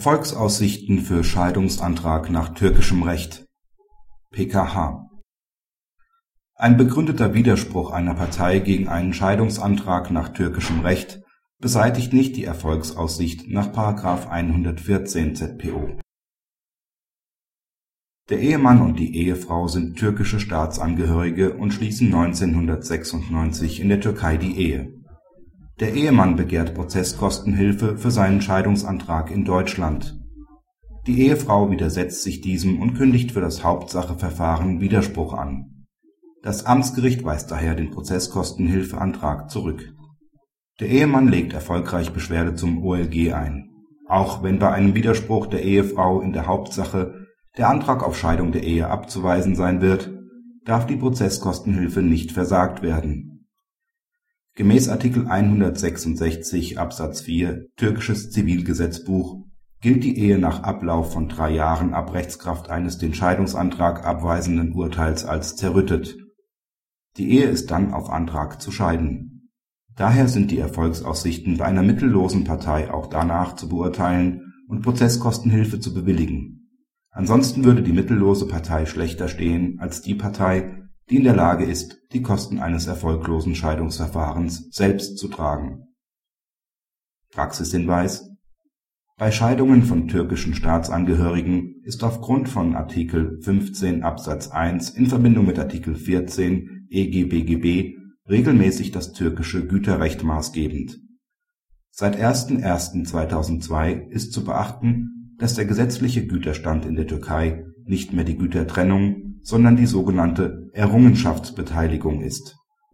Erfolgsaussichten für Scheidungsantrag nach türkischem Recht. (PKH) Ein begründeter Widerspruch einer Partei gegen einen Scheidungsantrag nach türkischem Recht beseitigt nicht die Erfolgsaussicht nach § 114 ZPO. Der Ehemann und die Ehefrau sind türkische Staatsangehörige und schließen 1996 in der Türkei die Ehe der Ehemann begehrt Prozesskostenhilfe für seinen Scheidungsantrag in Deutschland. Die Ehefrau widersetzt sich diesem und kündigt für das Hauptsacheverfahren Widerspruch an. Das Amtsgericht weist daher den Prozesskostenhilfeantrag zurück. Der Ehemann legt erfolgreich Beschwerde zum OLG ein. Auch wenn bei einem Widerspruch der Ehefrau in der Hauptsache der Antrag auf Scheidung der Ehe abzuweisen sein wird, darf die Prozesskostenhilfe nicht versagt werden Gemäß Artikel 166 Absatz 4 türkisches Zivilgesetzbuch gilt die Ehe nach Ablauf von drei Jahren ab Rechtskraft eines den Scheidungsantrag abweisenden Urteils als zerrüttet. Die Ehe ist dann auf Antrag zu scheiden. Daher sind die Erfolgsaussichten bei einer mittellosen Partei auch danach zu beurteilen und Prozesskostenhilfe zu bewilligen. Ansonsten würde die mittellose Partei schlechter stehen als die Partei die in der Lage ist, die Kosten eines erfolglosen Scheidungsverfahrens selbst zu tragen. Praxishinweis Bei Scheidungen von türkischen Staatsangehörigen ist aufgrund von Artikel 15 Absatz 1 in Verbindung mit Artikel 14 EGBGB regelmäßig das türkische Güterrecht maßgebend. Seit 01.01.2002 ist zu beachten, dass der gesetzliche Güterstand in der Türkei nicht mehr die Gütertrennung sondern die sogenannte Errungenschaftsbeteiligung ist